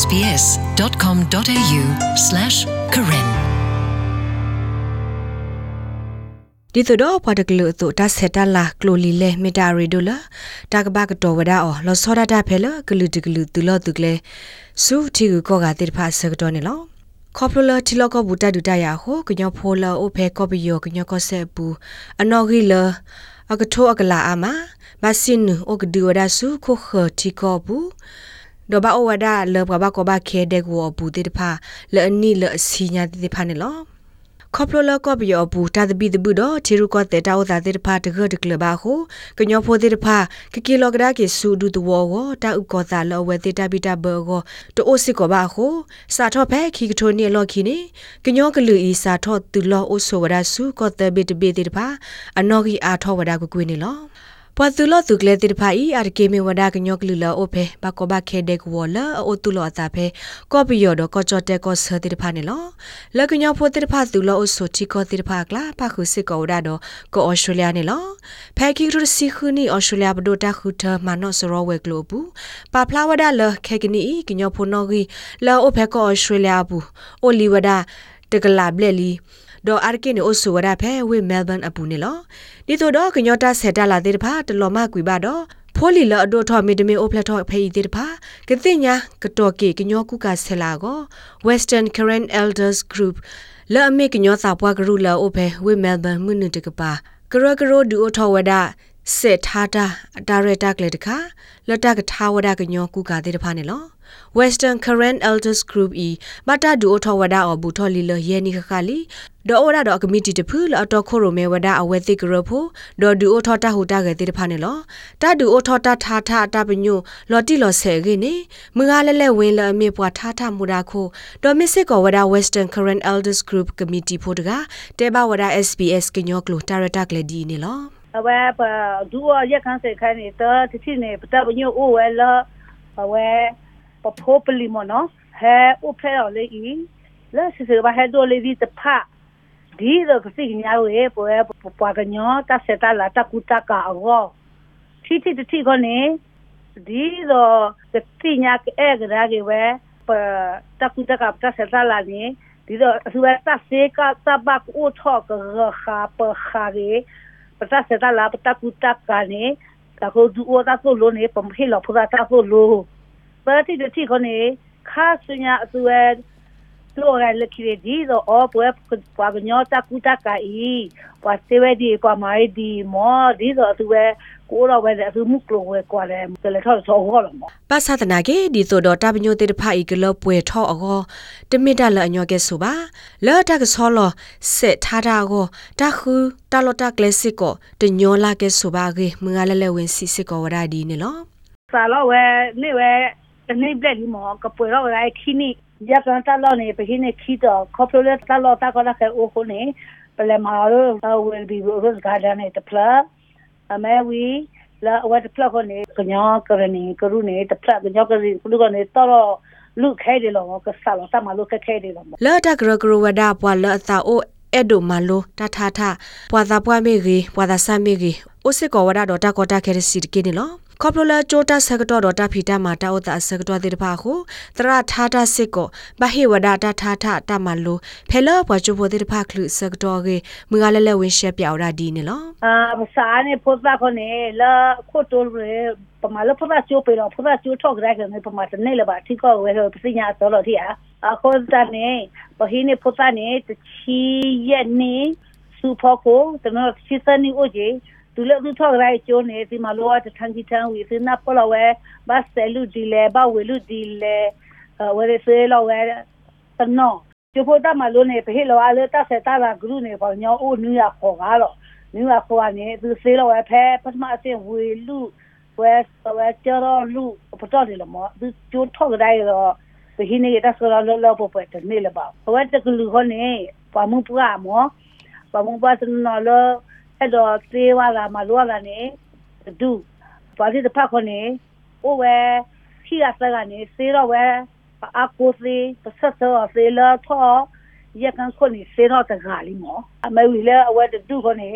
sbs.com.au/karen ဒီတော့ဖတ်ကလို့တော့တဆက်တလာကလိုလီလေမီတာရီဒိုလာတကဘကတော်ဝဒါအော်လောစောဒတာဖဲလကလူတကလူတူလို့တူကလေစူတီကိုကတိဖာစကတော့နေလောခေါပလတီလကဘူတဒူတရဟိုကညဖိုလာအိုဖဲကောပီယောကညကောဆက်ပူအနော်ဂီလာအကထိုအကလာအမဘစင်အိုကဒီဝဒါစုခိုခတီကောဘူး ဒဘအဝဒါလောဘဘကောဘခဲတဲ့ကိုဘူးတိတဖာလဲအနီလဲအစီညာတိတဖာနေလောခေါပလလကောပယောဘူးတာတပိတပုတော့ချီရုကောတဲ့တောက်သာတဲ့ဖာတကတကလဘာဟုကညောဖိုတဲ့ဖာကကီလောကဒါကေဆူဒူတဝောတာဥကောသာလောဝဲတဲ့တပိတဘောကိုတိုအိုစစ်ကောဘာဟုစာထောဖဲခီကထိုနီလောခီနေကညောကလူဤစာထောတူလောအိုဆိုဝဒါစုကောတဲ့ဘိတပိတဲ့ဖာအနော်ဂီအာထောဝဒါကိုကွေးနေလော ပွာသူလသူကလေတိဖာဤအာကေမေဝဒါကညောကလူလောအိုဖေဘကောဘခဲဒက်ဝလာအိုတူလောအတာဖေကောပီယောဒကောချောတက်ကောဆတိဖာနေလောလကညောဖိုတိဖာသူလောအိုဆိုချီကောတိဖာကလာပခုစစ်ကောဒါဒကောအော်စတြေးလျနေလောဖဲကီရစီခူနီအော်စတြေးလျဘဒိုတာခူထမနော့စရောဝဲကလိုဘူးပါဖလာဝဒါလခဲကနီကညောဖိုနောဂီလောအိုဖေကောအော်စတြေးလျဘူးအိုလီဝဒါတကလာဘလက်လီ ဒေါ်အာကိနေအိုဆူဝရဖဲဝေမဲလ်ဘန်အပူနေလောဒီတို့တော့ကညောတာဆက်တလာတဲ့တဖာတလော်မကွေပါတော့ဖိုလီလအဒိုထော်မီဒမီအိုပလက်ထော်ဖေးတဲ့တဖာကတိညာကတော်ကေကညောကုကဆလာကို Western Current Elders Group လာအမေကညောစာပွားကရူလာအိုဖဲဝေမဲလ်ဘန်မှုနတကပါကရကရိုဒူအိုထော်ဝဒ စေထားတာဒါရတာကလေတခါလတကထားဝဒကညောကုကတဲ့တဖာနေလော Western Current Elders Group e mata du otho wada o bu tho li lo ye ni kha li do ora do committee de phu lo to kho ro me wada a we thi gro pho do du otho ta hu ta ge ti de pha ne lo ta du otho ta tha tha ta pa nyu lo ti lo se ge ni mu ga le le win lo me pwa tha tha mu da kho do mi sit ko wada Western Current Elders Group committee pho de ga te ba wada SBS ကညောက lo director က le di ni lo အ ဝဲပဒူရခန်းစေခိုင်းနေတဲ့တချိနေပတပညိုအိုဝဲလာအဝဲပဖိုးပလီမနော်ဟဲဥဖဲတော်လေးဤလက်စစဘာဟဲတော်လေးဒီတဖဒီတော့ကစိညာဝဲပွဲပွားကညောတဆက်တလာတကူတကာအောတီတီတီကိုနေဒီတော့ကတိညာအဲကရာကြီးဝဲပတကူတကာတဆက်တလာနေဒီတော့သူကတဆေကတဘကဥထောကခါပခါရီ ပတဆက်တလာပတကူတကာနေတခုဒူဝတာဆိုလို့နေပမခေလောဖတာဆိုလို့ပါတီတ တိခနေခါစညာအသူအဲလိုရလက်ခိဒီတော့အပွဲပွားညောတကူတကဤပွားစေဝဒီပွားမိုင်ဒီမောဒီတော့သူပဲကိုတော့ပဲသူမှုကလောဝဲကွာတယ်ကလေးထောက်ဆောဟောလို့မောပါသဒနာကေဒီဆိုတော့တပညိုတေတဖာဤကလောပွဲထောအကောတမစ်တလအညောကဲဆိုပါလော်တကဆောလောစစ်ထားတာကိုတခုတလော်တကလစစ်ကိုတညောလာကဲဆိုပါကေမငါလဲလဲဝင်စီစစ်ကိုဝရဒီနေလောစာလောဝဲနေဝဲတနေ့ပြက်ဒီမောကပွေတော့ရိုက်ခိနိရပြန် တလောနေပခိနေခိတော့ခေါပလိုလက်တလောတာကလာခဲအိုခုနေပလေမာရော will be rose garden နဲ့တပလာအမဲဝီလာဝတ်ပလခုနေကညောကရနေကရုနေတပလကညောကရီကုလူကနေတော့လူခဲတယ်လို့ကဆာလို့တမလို့ခဲတယ်လို့လာတကရကရဝဒပွာလာအသာအိုအဲ့ဒိုမလိုတထထပွာသာပွားမေကြီးပွာသာဆမ်းမေကြီးအိုစစ်ကောဝဒတော့တကောတခဲစီကိနေလော ခေါပလိုလာချိုတာဆကတော့တော့တဖီတမှာတောက်တာဆကတော့တဲ့တဖာခုတရထားတာစစ်ကိုဘဟိဝဒတာထားထတမလိုဖဲလောဘချိုဖို့တဲ့တဖာခလူဆကတော့ကေမငါလဲလဲဝင်းရှက်ပြောက်ရာဒီနေလောအာပစာနေဖို့တာခနေလာခိုတိုရပမာလဖတာချိုပေတော့ဖတာချိုထောက်ကြရကနေပမာတနေလပါထိကောဝဲပစညာတော်လို့တိอ่ะအခုတနေပဟိနေဖို့တာနေတချီရဲ့နေစူဖို့ကိုတနော်ချစ်စနီအိုကြီး သူလည်းသူထောက်ရိုက်ကျိုးနေဒီမှာလောကတန်းကြီးတန်းဝီစနပလဝဲဘတ်ဆဲလူဒီလေဘဝလူဒီလေဝဲစေလောဝဲတနောကျဖို့တမလို့နေဖေလောအလေတဆက်တာဂရုနေပေါ့ညောအိုနူရခေါ်ကားတော့နူရခေါ်ကနေသူစေလောဝဲဖဲပထမအစင်ဝေလူဝဲဝဲကျတော့လူပတော်တယ်လို့မသူကျိုးထောက်ရိုက်တော့ဒီနေ့တက်ဆိုတော့လောလောပေါ်ပေါ်တယ်နေလပါဝဲတကလူခနေပမှုပကမောပမှုပါစနော်လော အဲ့တော့သေးဝါလာမလောလာနေဒူဘာဒီတဖက်ခနေဟိုဝဲခီရစကနေစေတော့ဝဲအကိုစီပဆက်စောစေလာထောရကန်ခနေစေတော့တကားလီမောအမေဝီလေအဝဲဒူခနေ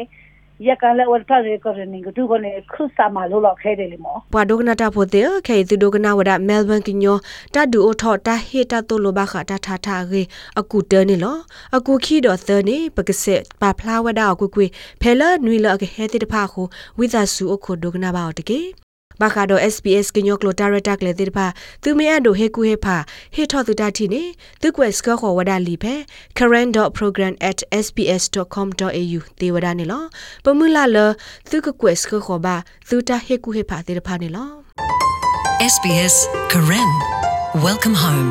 ရကန်လဲဝတ်ဖတ်ရကရနေကတူကနေခုစာမလို့လောက်ခဲတယ်လေမောပွာဒိုကနာတာဖိုတေခေသူဒိုကနာဝဒမဲလ်ဘန်ကညောတာဒူအိုထောတာဟေတာတိုလိုဘာခတာထာထာရေအကူတဲနေလောအကူခီတော့သနေပကဆက်ပါဖလာဝဒအကူကွေဖဲလာနွီလကဟဲတိတဖာခုဝိသဆူအခုဒိုကနာဘာတကေ ဘာခါတော့ SPS ကညောကလိုတာရတက်လေတိတဖာသူမရဒိုဟေကူဟေဖာဟေထောသူတာတီနေသူကွယ်စကခေါ်ဝဒလီဖဲ current.program@sps.com.au တေဝဒနေလောပမူလာလသူကကွယ်စကခေါ်ဘာသူတာဟေကူဟေဖာတေတဖာနေလော SBS Karen. Welcome home.